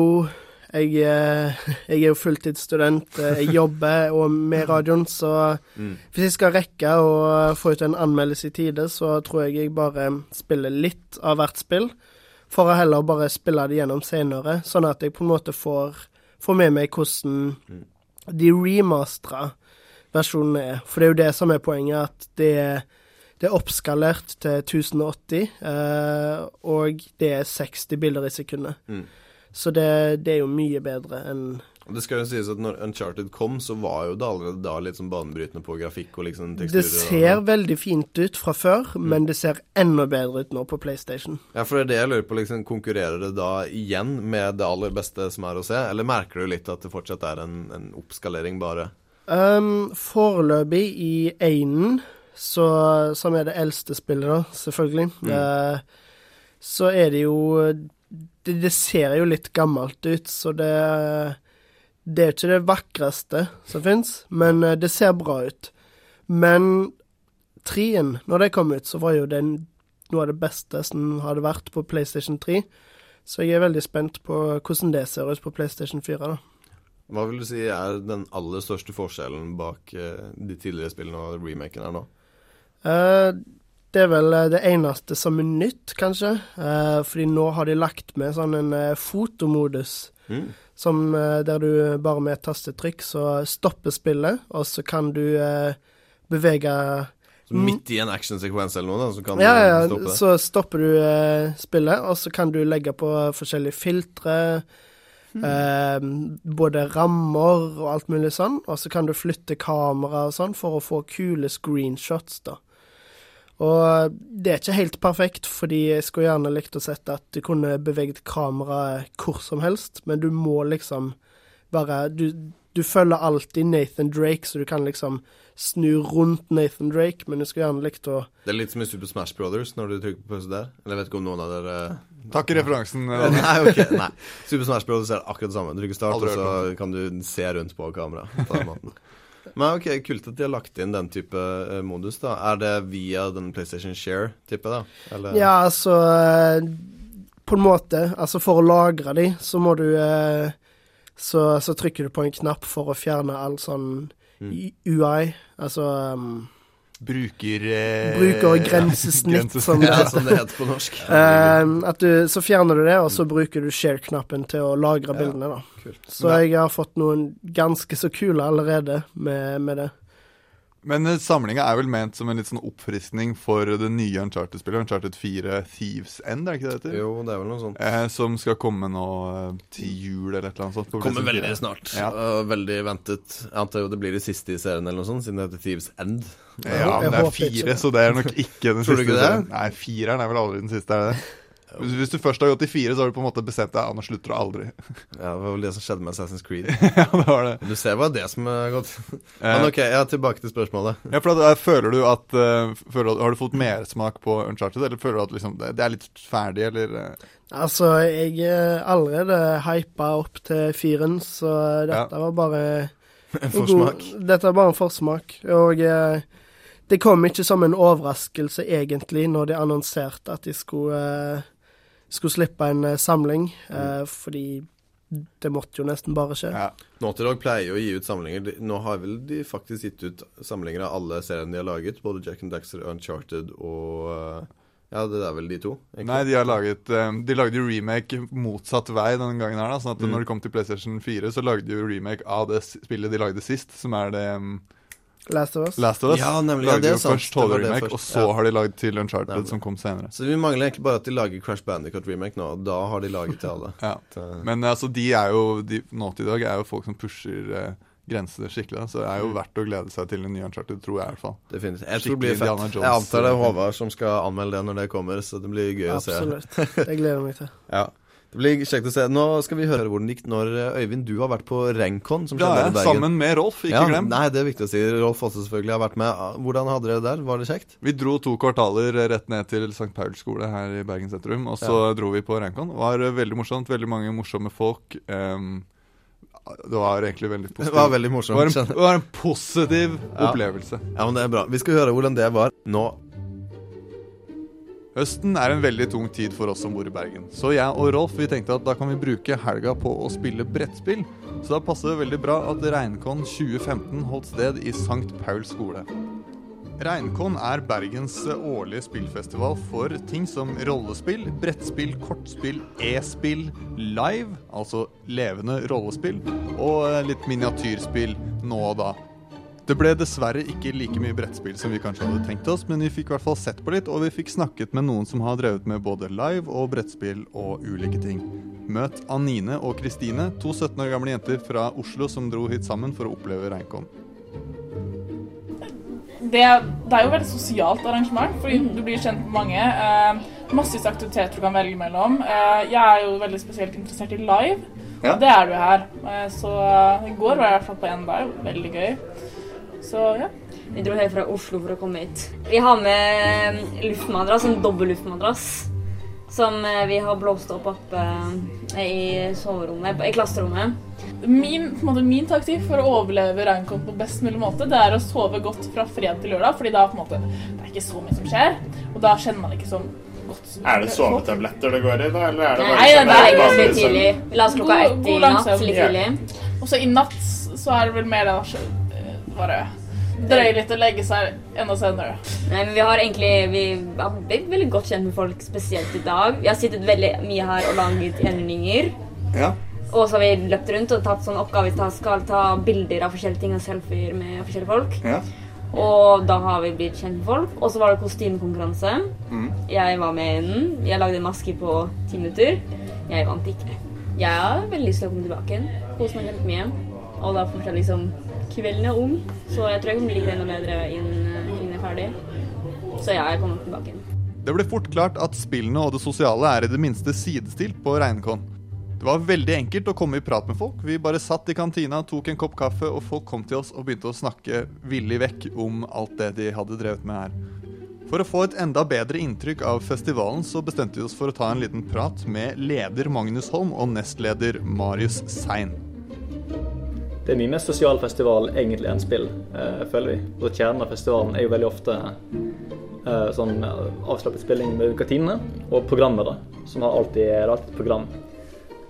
Jeg, eh, jeg er jo fulltidsstudent. eh, Jeg jobber og med radioen, så Mm. hvis jeg skal rekke å få ut en anmeldelse i tide, så tror jeg jeg bare spiller litt av hvert spill. For å heller bare spille det gjennom senere, sånn at jeg på en måte får, får med meg hvordan de remastera versjonene er. For det er jo det som er poenget, at det er det er oppskalert til 1080, eh, og det er 60 bilder i sekundet. Mm. Så det, det er jo mye bedre enn Det skal jo sies at når Uncharted kom, så var jo det allerede da litt sånn banebrytende på grafikk og liksom teksturer. Det ser og... veldig fint ut fra før, men det ser enda bedre ut nå på PlayStation. Ja, for det er det jeg lurer på. liksom Konkurrerer det da igjen med det aller beste som er å se, eller merker du litt at det fortsatt er en, en oppskalering, bare? Um, foreløpig i Einen, så, som er det eldste spillet, da, selvfølgelig, Mm. eh, så er det jo det, det ser jo litt gammelt ut, så det Det er jo ikke det vakreste som fins, men eh, det ser bra ut. Men trien, når det kom ut, så var jo det noe av det beste som hadde vært på PlayStation 3. Så jeg er veldig spent på hvordan det ser ut på PlayStation 4, da. Hva vil du si er den aller største forskjellen bak eh, de tidligere spillene og remaken her nå? Eh, det er vel eh, det eneste som er nytt, kanskje. Eh, fordi nå har de lagt med sånn en fotomodus. Mm. Som der du bare med et tastetrykk så stopper spillet, og så kan du bevege Så midt i en actionsekvens eller noe, da, så kan ja, du ja, stoppe det? så stopper du spillet, og så kan du legge på forskjellige filtre. Eh, både rammer og alt mulig sånn, og så kan du flytte kamera og sånn for å få kule screenshots, da. Og det er ikke helt perfekt, fordi jeg skulle gjerne likt å sette at du kunne beveget kameraet hvor som helst, men du må liksom bare Du, du følger alltid Nathan Drake, så du kan liksom snu rundt Nathan Drake, men du skulle gjerne likt å Det er litt som i Super Smash Brothers når du trykker på pause der. Eller jeg vet ikke om noen av dere Takk i referansen. Nei, ok, nei. Super Smash Brothers er akkurat det samme. Du trykker start, og så kan du se rundt på kameraet. Men ok, kult at de har lagt inn den type eh, modus, da. Er det via den PlayStation Share-type? da? Eller? Ja, altså eh, På en måte. Altså, for å lagre de, så må du eh, så, så trykker du på en knapp for å fjerne all sånn Mm. UI. Altså um, Bruker eh, Brukergrensesnitt, ja, som Ja, som det heter på norsk. uh, du, så fjerner du det, og så bruker du share-knappen til å lagre bildene. da. kult. Så jeg har fått noen ganske så kule allerede med, med det. Men uh, samlinga er vel ment som en litt sånn oppfriskning for det nye Uncharted-spillet. Uncharted 4 Thieves End, er det ikke det det heter? Jo, det er vel noe sånt. Eh, som skal komme nå eh, til jul eller et eller annet sånt. Kommer veldig snart. Ja. Uh, veldig ventet. Jeg antar jo det blir det siste i serien, eller noe sånt, siden det heter Thieves End. Ja, men det er fire, så det er nok ikke den Tror du siste. ikke det? serien. Nei, fireren er vel aldri den siste, er det det? Hvis, hvis du først har gått i fire, så har du på en måte bestemt deg Ja, nå slutter du aldri. Ja, det var vel det som skjedde med Assassin's Creed. ja, det var det. Du ser hva det som er gått. Men ok, ja, tilbake til spørsmålet. Ja, for da, Føler du at uh, føler, Har du fått mersmak på Uncharted, eller føler du at liksom, det, det er litt ferdig, eller uh, Altså, jeg er allerede hypa opp til firen, så dette var bare En forsmak. god- Dette var bare en forsmak. Og eh, det kom ikke som en overraskelse, egentlig, når de annonserte at de skulle, eh, skulle slippe en eh, samling, eh, fordi det måtte jo nesten bare skje. Naughty dag pleier jo å gi ut samlinger. Nå har vel de faktisk gitt ut samlinger av alle seriene de har laget. Både Jack and Daxter, Uncharted og eh, Ja, det er vel de to? egentlig. Nei, de har laget De lagde jo remake motsatt vei denne gangen her, da. Sånn at Mm. når det kom til PlayStation 4, så lagde de jo remake av det spillet de lagde sist, som er det um, Last of Us. Last of Us. Ja, nemlig, ja, det er jo sant. først Tove var det HD-remake, først, og så ja. har de lagd til Uncharted, Nemlig. som kom senere. Så vi mangler egentlig bare at de lager Crash Bandicoot remake nå, og da har de laget til alle. Ja. Men altså, de er jo de, i dag er jo folk som pusher eh, grensene skikkelig. da. Så det er jo verdt å glede seg til en ny Uncharted, tror jeg i hvert fall. Definitivt. Jeg tror det blir fett. Jones, Jeg antar det er eh, Håvard som skal anmelde det når det kommer, så det blir gøy Absolutt. å se. Absolutt. Det gleder jeg meg til. ja. Det blir kjekt å se. Nå skal vi høre hvordan det gikk når eh, Øyvind, du har vært på Rencon. Som Ja, ja, Bergen. sammen med Rolf, ikke ja, glem. Nei, det er viktig å si. Rolf også selvfølgelig har vært med. Hvordan hadde dere det der? Var det kjekt? Vi dro to kvartaler rett ned til St. Pauls skole her i Bergen sentrum. Og så dro vi på Rencon. Det var eh, veldig morsomt. Veldig mange morsomme folk. Um, det var egentlig veldig positivt. Det var veldig morsomt, Det var en, det var en positiv Ja. opplevelse. Ja, men det er bra. Vi skal høre hvordan det var nå. Høsten er en veldig tung tid for oss som bor i Bergen. Så jeg og Rolf vi tenkte at da kan vi bruke helga på å spille brettspill. Så da passer det veldig bra at Reinkon 2015 holdt sted i St. Pauls skole. Reinkon er Bergens årlige spillfestival for ting som rollespill, brettspill, kortspill, e-spill, live, altså levende rollespill, og litt miniatyrspill nå og da. Det ble dessverre ikke like mye brettspill som vi kanskje hadde tenkt oss, men vi fikk i hvert fall sett på litt, og vi fikk snakket med noen som har drevet med både live og brettspill og ulike ting. Møt Anine og Kristine, to 17 år gamle jenter fra Oslo som dro hit sammen for å oppleve Reinkom. det, det er jo et veldig sosialt arrangement, fordi du blir kjent med mange. Eh, Massevis av aktiviteter du kan velge mellom. Eh, jeg er jo veldig spesielt interessert i live. Ja. Det er du her. Eh, så eh, i går var jeg i hvert fall på en live. Veldig gøy. Så ja. Vi dro helt fra Oslo for å komme hit. Vi har med luftmadrass, en dobbel luftmadrass. Som eh, vi har blåst opp oppe eh, i soverommet, i klasserommet. Min, på en måte, min taktikk for å overleve Reinkon på best mulig måte, det er å sove godt fra fred til lørdag, fordi da på en måte, det er ikke så mye som skjer, og da kjenner man ikke så godt. Er det sovetabletter det går i, da? Eller er det Nei, bare det er egentlig litt tidlig. Vi la oss klokka ett i natt, litt Ja. tidlig. Og så i natt så er det vel mer det eh, bare drøye litt å legge seg enda senere. Nei, men vi har egentlig vi har blitt veldig godt kjent med folk, spesielt i dag. Vi har sittet veldig mye her og laget gjenvinninger. Ja. Og så har vi løpt rundt og tatt sånn oppgave å skal ta bilder av forskjellige ting og selfier med forskjellige folk. Ja. Og da har vi blitt kjent med folk. Og så var det kostymekonkurranse. Mm. Jeg var med i den. Jeg lagde en maske på ti minutter. Jeg vant ikke. Jeg har veldig lyst til å komme tilbake igjen. Kose meg kjempemye. Og da fortsatt liksom Kvelden er ung, så jeg tror jeg kommer det enda bedre innen innen jeg er ferdig. Så ja, jeg kommer tilbake igjen. Det ble fort klart at spillene og det sosiale er i det minste sidestilt på Reinkon. Det var veldig enkelt å komme i prat med folk. Vi bare satt i kantina, tok en kopp kaffe, og folk kom til oss og begynte å snakke villig vekk om alt det de hadde drevet med her. For å få et enda bedre inntrykk av festivalen, så bestemte vi oss for å ta en liten prat med leder Magnus Holm og nestleder Marius Sein. Det er mye mer sosial festival egentlig enn spill, eh, føler vi. Og kjernen av festivalen er jo veldig ofte eh, sånn eh, avslappet spilling med kantinene, og programmer, da, som har alltid, er et program.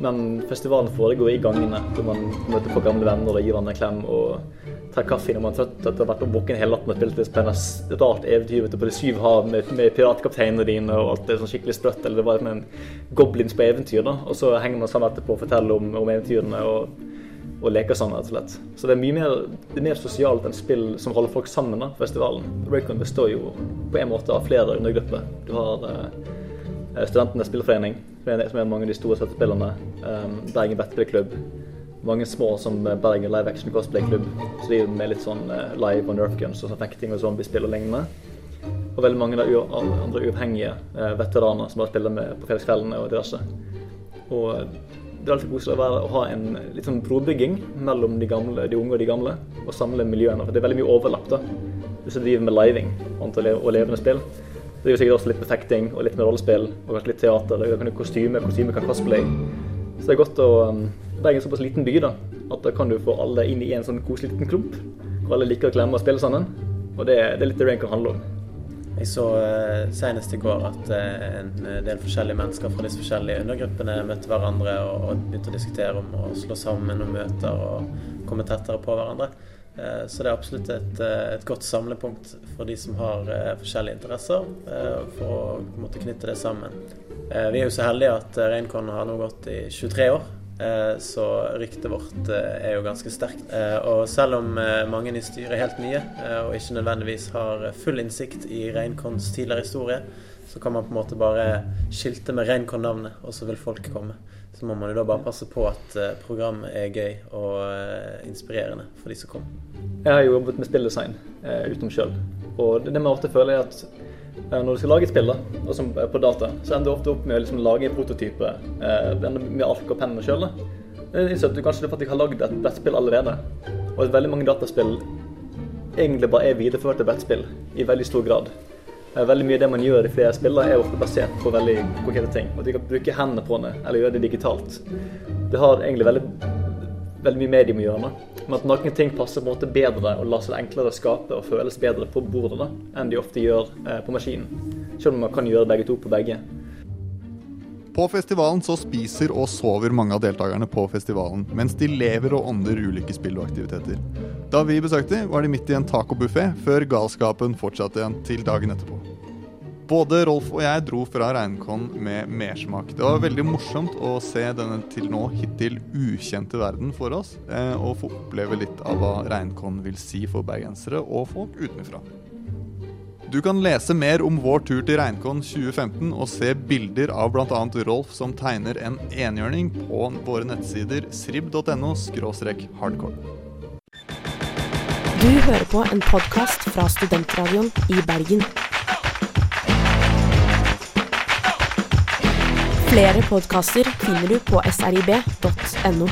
Men festivalen foregår i gangene, hvor man møter på gamle venner og gir hverandre en klem og tar kaffe når man er trøtt etter å ha vært våken hele natten og spilt et et rart eventyr ute på de syv hav med, med piratkapteinene dine og alt det sånn skikkelig sprøtt. Eller det var med en goblins på eventyr, da. Og så henger man sammen etterpå og forteller om, om eventyrene. og og leker sammen, rett og slett. Så det er mye mer, er mer sosialt enn spill som holder folk sammen. da, festivalen. Raycon består jo på en måte av flere undergrupper. Du har eh, Studentenes spillforening, som er mange av de store settespillerne. Um, Bergen Brettspillklubb. Mange små som eh, Bergen Live Action Cosplay Klubb. Så de er med litt sånn eh, live og Nerf Guns og sånn fekting og zombiespill og lignende. Og veldig mange av de andre uavhengige eh, veteraner som bare spiller med på fredagskveldene og diverse. Og det er alltid koselig å, være, å ha en litt sånn brobygging mellom de, gamle, de unge og de gamle, og samle miljøene. For det er veldig mye overlapp da. Hvis du driver med living og levende spill. så driver du sikkert også litt med fekting og litt med rollespill og kanskje litt teater. Det kan kostyme, kostyme kan cosplay. Så det er godt å um, Bergen er en såpass liten by da, at da kan du få alle inn i en sånn koselig liten klump. Hvor alle liker å klemme og spille sammen. Og det, det er litt det Rain kan handle om. Jeg så uh, senest i går at uh, en del forskjellige mennesker fra disse forskjellige undergruppene møtte hverandre og, begynte å diskutere om å slå sammen og møter og komme tettere på hverandre. Så det er absolutt et, et, godt samlepunkt for de som har forskjellige interesser, for å måtte knytte det sammen. Vi er jo så heldige at Reinkon har nå gått i 23 år. Eh, så ryktet vårt eh, er jo ganske sterkt. Eh, og selv om mange i styret helt nye, og ikke nødvendigvis har full innsikt i Reinkons tidligere historie, så kan man på en måte bare skilte med Reinkon-navnet, og så vil folk komme. Så må man jo da bare passe på at programmet er gøy og inspirerende for de som kommer. Jeg har jo jobbet med spilldesign utenom sjøl, og det med ofte føler er at når du skal lage et spill da, på data, så ender du ofte opp med å liksom lage en prototype eh, med ark og penn og kjøle. At du kanskje faktisk har lagd et brettspill allerede, og at veldig mange dataspill egentlig bare er videreførte brettspill i veldig stor grad. Eh, veldig mye av det man gjør i flere spill, er ofte basert på veldig konkrete ting. Og du kan bruke hendene på det, eller gjøre det digitalt. Det har egentlig veldig, veldig mye medium å gjøre. Men at noen ting passer på en måte bedre og lar seg enklere skape og føles bedre på bordet enn de ofte gjør eh, på maskinen. Selv om man kan gjøre begge to på begge. På festivalen så spiser og sover mange av deltakerne på festivalen, mens de lever og ånder ulike spill og aktiviteter. Da vi besøkte, var de midt i en tacobuffé, før galskapen fortsatte igjen til dagen etterpå. Både Rolf og jeg dro fra Reinkon med mersmak. Det var veldig morsomt å se denne til nå hittil ukjente verden for oss, eh, og få oppleve litt av hva Reinkon vil si for bergensere og folk utenfra. Du kan lese mer om vår tur til Reinkon 2015 og se bilder av bl.a. Rolf som tegner en enhjørning på våre nettsider srib.no hardcore. Du hører på en podkast fra Studentradioen i Bergen. Flere podkaster finner du på srib.no.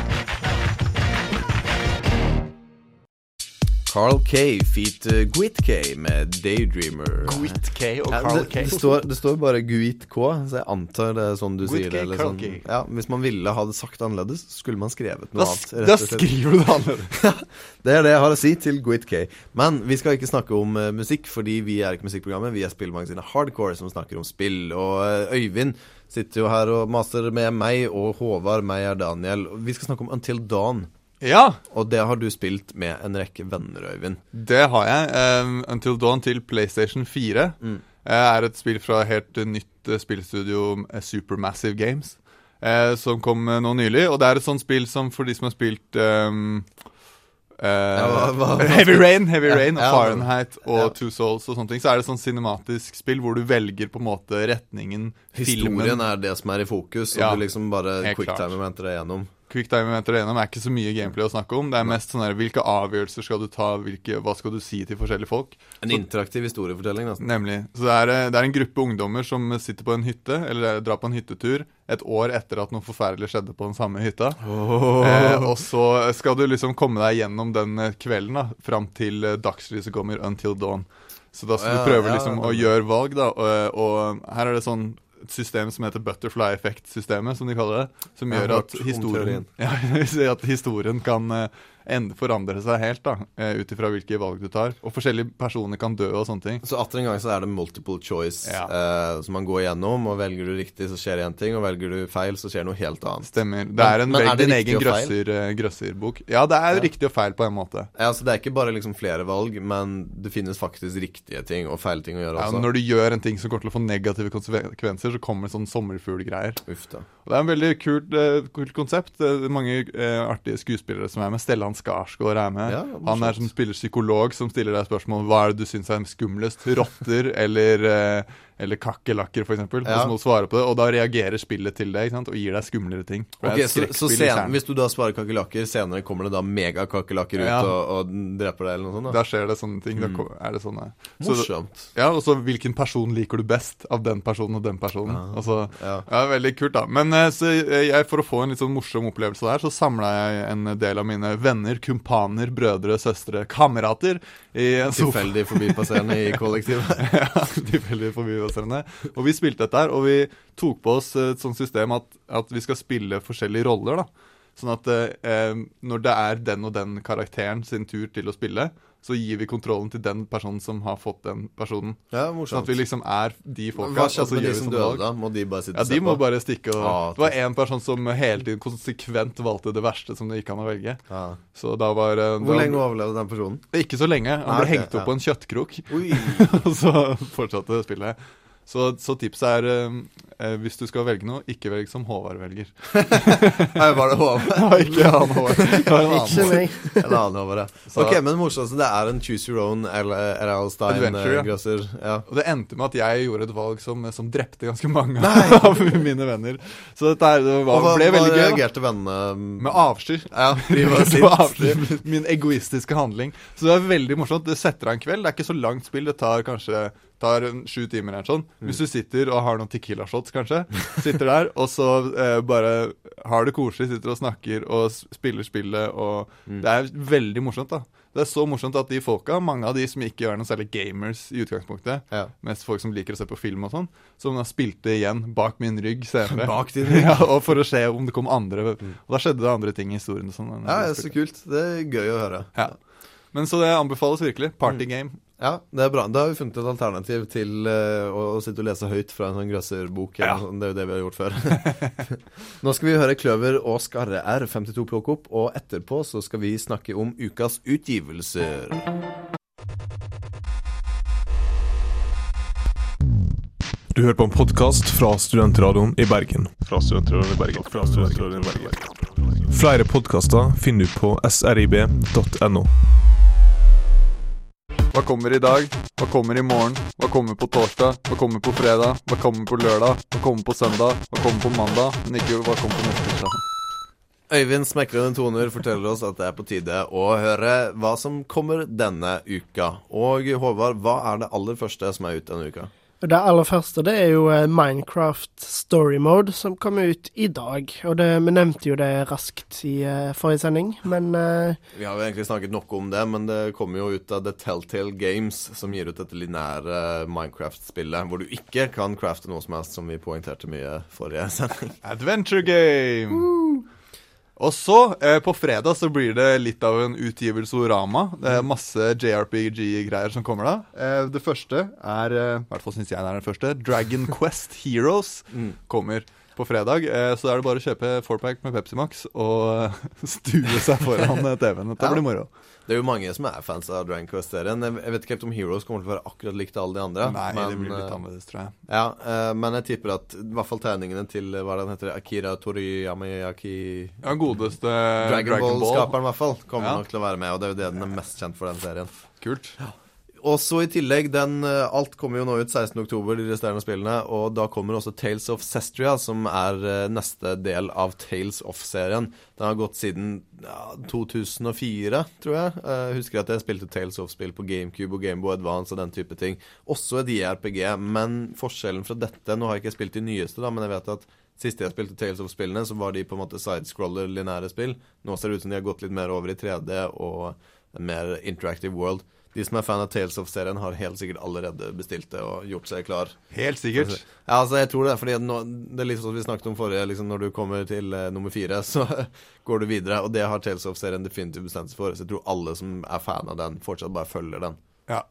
Carl K feat uh, Gwit K med Daydreamer. Gwit K og Carl K. K. det, står, det står bare Gwit K, så jeg antar det er sånn du Gwit sier det. K, Eller Carl sånn. K. Ja, hvis man ville ha det sagt annerledes, skulle man skrevet noe Da annet. rett da og slett. skriver du det annerledes. det er det jeg har å si til Gwit K. Men vi skal ikke snakke om uh, musikk, fordi vi er ikke musikkprogrammet. Vi er spillmagasinet Hardcore, som snakker om spill. Og uh, Øyvind sitter jo her og maser med meg, og Håvard, meg er Daniel. Vi skal snakke om Until Dawn. Ja. Og det har du spilt med en rekke venner, Øyvind. Det har jeg. Um, Until Dawn til PlayStation 4 Mm. eh, er et spill fra helt nytt eh, spillstudio, eh, Supermassive Games, som kom nå nylig. Og det er et sånt spill som for de som har spilt um, eh, hva- hva- Heavy Rain, Heavy Ja, Rain og ja, Fahrenheit og ja. Two Souls og sånne ting, så er det sånn cinematisk spill hvor du velger på en måte retningen, Historien filmen er det som er i fokus, og du liksom bare quicktime venter deg gjennom. Quicktime-eventer igjennom er ikke så mye gameplay å snakke om. Det er mest sånn her, hvilke avgjørelser skal du ta, hvilke, hva skal du si til forskjellige folk. En interaktiv historiefortelling, nesten. Nemlig. Så det er, eh, det er en gruppe ungdommer som sitter på en hytte, eller drar på en hyttetur, et år etter at noe forferdelig skjedde på den samme hytta. Oh. Eh, og så skal du liksom komme deg gjennom den eh, kvelden, da, fram til eh, dagslyset kommer, until dawn. Så da skal du prøve liksom å gjøre valg, da. Og, og her er det sånn et system som heter butterfly effect-systemet, som de kaller det. Som gjør at historien, ja, at historien kan eh, forandre seg helt, da. eh, Ut ifra hvilke valg du tar. Og forskjellige personer kan dø og sånne ting. Så atter en gang så er det multiple choice Ja. eh, som man går gjennom, og velger du riktig, så skjer én ting, og velger du feil, så skjer noe helt annet. Stemmer. Det er en Men- men det din egen grøsser, eh, grøsserbok. Ja, det er Ja. riktig og feil på en måte. Ja, så Det er ikke bare liksom flere valg, men det finnes faktisk riktige ting og feil ting å gjøre Ja, også. når du gjør en ting som kommer til å få negative konsekvenser, så kommer det sånn sommerfuglgreier. Uff da. Og Det er en veldig kult, uh, kult konsept. Det er mange uh, artige skuespillere som er med. Stellan Skarsgård er med. Ja, han er som spiller psykolog, som stiller deg spørsmål hva er det du syns er skumlest. Rotter eller, eh, eller kakerlakker, f.eks. Ja. Og så må du svare på det, og da reagerer spillet til det og gir deg skumlere ting. Ok, så, så sen. Hvis du da svarer kakerlakker, senere kommer det da megakakerlakker ut Ja. og, og dreper deg, eller noe sånt? Da Da. skjer det sånne ting. Mm. Da er det sånne. Morsomt. ja, og så hvilken person liker du best av den personen og den personen. Ja. Altså, Ja. ja. Veldig kult, da. Men eh, så jeg, for å få en litt sånn morsom opplevelse der, så samla jeg en del av mine venner, kumpaner, brødre, søstre, kamerater i en sofa. Tilfeldig forbipasserende i kollektivet. ja, tilfeldig forbipasserende. Og vi spilte dette her, og vi tok på oss et sånt system at, at vi skal spille forskjellige roller, da. Sånn at eh, når det er den og den karakteren sin tur til å spille, så gir vi kontrollen til den personen som har fått den personen. Ja, morsomt. sånn at vi liksom er de folka. Hva skjedde så med de som døde, da? Må de bare sitte Ja, de må på? bare stikke og Ah, Det var én person som hele tiden konsekvent valgte det verste som det gikk an å velge. Ah. Så da var eh, Hvor da- lenge overlevde den personen? Ikke så lenge. Han ble ble okay, hengt opp ja. på en kjøttkrok. Og så fortsatte spillet. Så, så tipset er eh, eh, hvis du skal velge noe, ikke velg som Håvard velger. Nei, var det Håvard? Nei, ikke han Håvard. Ikke meg. En annen Håvard, ja. Så- Ok, men det morsomste det er en choose your own eller R.L. Stein-grøsser. Ja. Og det endte med at jeg gjorde et valg som, som drepte ganske mange av mine venner. Så dette her, det var, hva, ble veldig gøy. Hva reagerte vennene Med avsky. Ja, de var avsky. Min egoistiske handling. Så det er veldig morsomt. Det setter av en kveld. Det er ikke så langt spill. Det tar kanskje tar sju timer eller sånn. Mm. Hvis du sitter og har noen Tequila shots, kanskje, sitter der, og så eh, bare har det koselig, sitter og snakker og spiller spillet, og Mm. Det er veldig morsomt, da. Det er så morsomt at de folka, mange av de som ikke er noen særlig gamers i utgangspunktet, mest folk som liker å se på film og sånn, som har spilt det igjen bak min rygg senere. Bak din rygg? ja, og for å se om det kom andre Og da skjedde det andre ting i historien. Sånn, Ja, det er så kult. Det er gøy å høre. Ja. Men så det anbefales virkelig. Party game. Ja, det er bra. Da har vi funnet et alternativ til uh, å, å sitte og lese høyt fra en sånn grøsserbok. Ja. Sånn. Det er jo det vi har gjort før. Nå skal vi høre Kløver og Skarre R, 52 plukke opp, og etterpå så skal vi snakke om ukas utgivelser. Du hører på en podkast fra Studentradioen i Bergen. Fra Studentradioen i Bergen. Fra Studentradioen i Bergen. Flere podkaster finner du på srib.no. Hva kommer i dag? Hva kommer i morgen? Hva kommer på torsdag? Hva kommer på fredag? Hva kommer på lørdag? Hva kommer på søndag? Hva kommer på mandag? Men ikke hva kommer på neste tirsdag. Øyvind Smekrende Toner forteller oss at det er på tide å høre hva som kommer denne uka. Og Håvard, hva er det aller første som er ute denne uka? Det aller første det er jo eh, Minecraft Story Mode, som kommer ut i dag. Og det, Vi nevnte jo det raskt i uh, forrige sending, men uh, Vi har jo egentlig snakket noe om det, men det kommer jo ut av The Telltale Games, som gir ut dette lineære Minecraft-spillet, hvor du ikke kan crafte noe som helst, som vi poengterte mye forrige sending. Adventure game! Og så, eh, på fredag, så blir det litt av en utgivelsorama. Det er masse JRPG-greier som kommer da. Eh, det første er, eh, i hvert fall syns jeg det er det første, Dragon Quest Heroes kommer på fredag. Eh, så er det bare å kjøpe fourpack med Pepsi Max og eh, stue seg foran eh, TV-en. Dette blir moro. Det er jo mange som er fans av Dragon Quest-serien. Jeg vet ikke helt om Heroes kommer til å være akkurat likt alle de andre. Nei, det blir litt eh, annerledes, tror jeg. Ja, uh, men jeg tipper at i hvert fall tegningene til hva det heter, Akira Toriyamiyaki Ja, godeste Dragon, Dragon Ball. Ball-skaperen, i hvert fall, kommer Ja. nok til å være med. Og det er jo det den er mest kjent for, den serien. Kult. Og så i tillegg, den, eh, alt kommer jo nå ut 16.10, de resterende spillene. Og da kommer også Tales of Sestria, som er eh, neste del av Tales of-serien. Den har gått siden ja, 2004, tror jeg. Jeg husker at jeg spilte Tales of-spill på GameCube og Gameboy Advance og den type ting. Også et JRPG, men forskjellen fra dette Nå har jeg ikke spilt de nyeste, da, men jeg vet at Siste jeg spilte Tales of spillene, så var de på en måte sidescroller, linære spill. Nå ser det ut som de har gått litt mer over i 3D og en mer interactive world. De som er fan av Tales of-serien, har helt sikkert allerede bestilt det og gjort seg klar. Helt sikkert. Ja, altså, jeg tror det. fordi nå, Det er litt sånn som vi snakket om forrige. liksom Når du kommer til uh, nummer fire, så går du videre. Og det har Tales of-serien definitivt bestemt seg for. Så jeg tror alle som er fan av den, fortsatt bare følger den. Ja.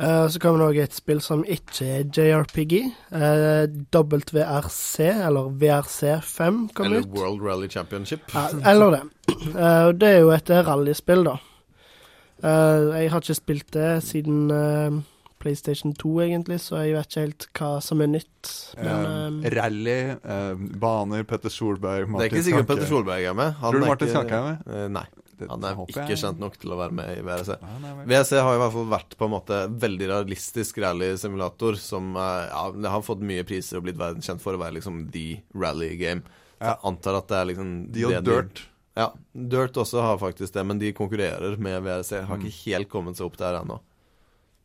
Uh, så kommer det òg et spill som ikke er JRPG. Uh, WRC, eller VRC5, kommer Eller ut. World Rally Championship. Eller det. Eh, det er jo et rallyspill, da. Eh, jeg har ikke spilt det siden uh, PlayStation 2, egentlig, så jeg vet ikke helt hva som er nytt. Men Eh, rally, baner, Petter Solberg Det er ikke sikkert Petter Solberg er med. Han Tror du Martin Skanke er med? Nei. Han er ikke kjent nok til å være med i WRC. VRC har i hvert fall vært på en måte veldig realistisk rally-simulator som ja, det har fått mye priser og blitt verdenskjent for å være liksom the rally game. Så Jeg antar at det er liksom De og Dirt. Ja, Dirt også har faktisk det, men de konkurrerer med VRC. Har Mm. ikke helt kommet seg opp der ennå.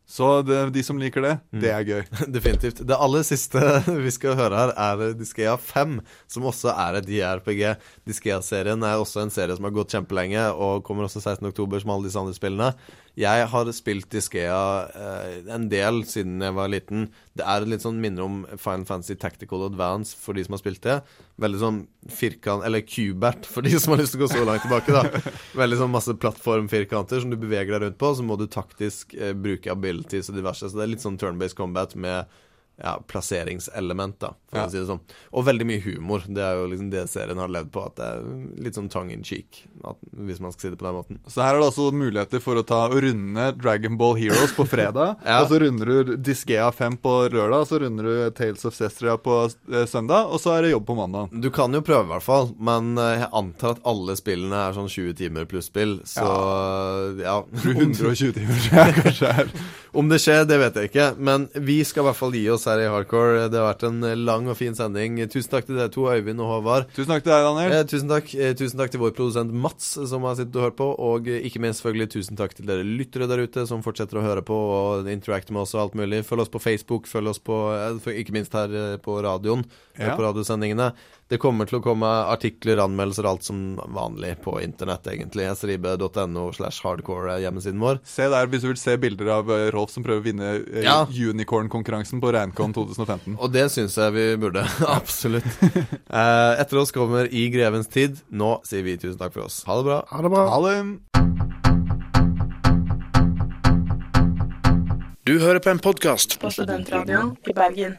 Så det, de som liker det, Mm. det er gøy. Definitivt. Det aller siste vi skal høre her, er Diskea 5, som også er et JRPG. Diskea-serien er også en serie som har gått kjempelenge, og kommer også 16.10, som alle disse andre spillene. Jeg har spilt Disgaea eh, en del siden jeg var liten. Det er litt sånn minner om Final Fantasy Tactical Advance for de som har spilt det. Veldig sånn firkant Eller kubert for de som har lyst til å gå så langt tilbake, da. Veldig sånn masse plattformfirkanter som du beveger deg rundt på, så må du taktisk eh, bruke abilities og diverse. Så det er litt sånn turn-based combat med ja, plasseringselement, da, for Ja. å si det sånn. Og veldig mye humor. Det er jo liksom det serien har levd på, at det er litt sånn tongue in cheek, at, hvis man skal si det på den måten. Så her er det altså muligheter for å ta og runde Dragon Ball Heroes på fredag. Ja. Og så runder du Diskea 5 på lørdag, så runder du Tales of Cestria på eh, søndag, og så er det jobb på mandag. Du kan jo prøve, i hvert fall, men eh, jeg antar at alle spillene er sånn 20 timer pluss spill, så ja. 120 timer, tror jeg kanskje. Om det skjer, det vet jeg ikke, men vi skal i hvert fall gi oss her i Hardcore. Det har vært en lang og fin sending. Tusen takk til dere to, Øyvind og Håvard. Tusen takk til deg, Daniel. Eh, tusen takk eh, Tusen takk til vår produsent Mats, som har sittet og hørt på. Og ikke minst selvfølgelig tusen takk til dere lyttere der ute, som fortsetter å høre på og interacte med oss og alt mulig. Følg oss på Facebook, følg oss på eh, Ikke minst her eh, på radioen, eh, Ja. på radiosendingene. Det kommer til å komme artikler, anmeldelser, alt som vanlig på internett, egentlig. sribe.no slash hardcore er hjemmesiden vår. Se der hvis du vil se bilder av eh, Rolf som prøver å vinne eh, Ja. Unicorn-konkurransen på Reincon 2015. Og det syns jeg vi burde. Absolutt. Eh, etter oss kommer I grevens tid. Nå sier vi tusen takk for oss. Ha det bra. Ha det bra. Ha det. Du hører på en podkast. På Studentradioen i Bergen.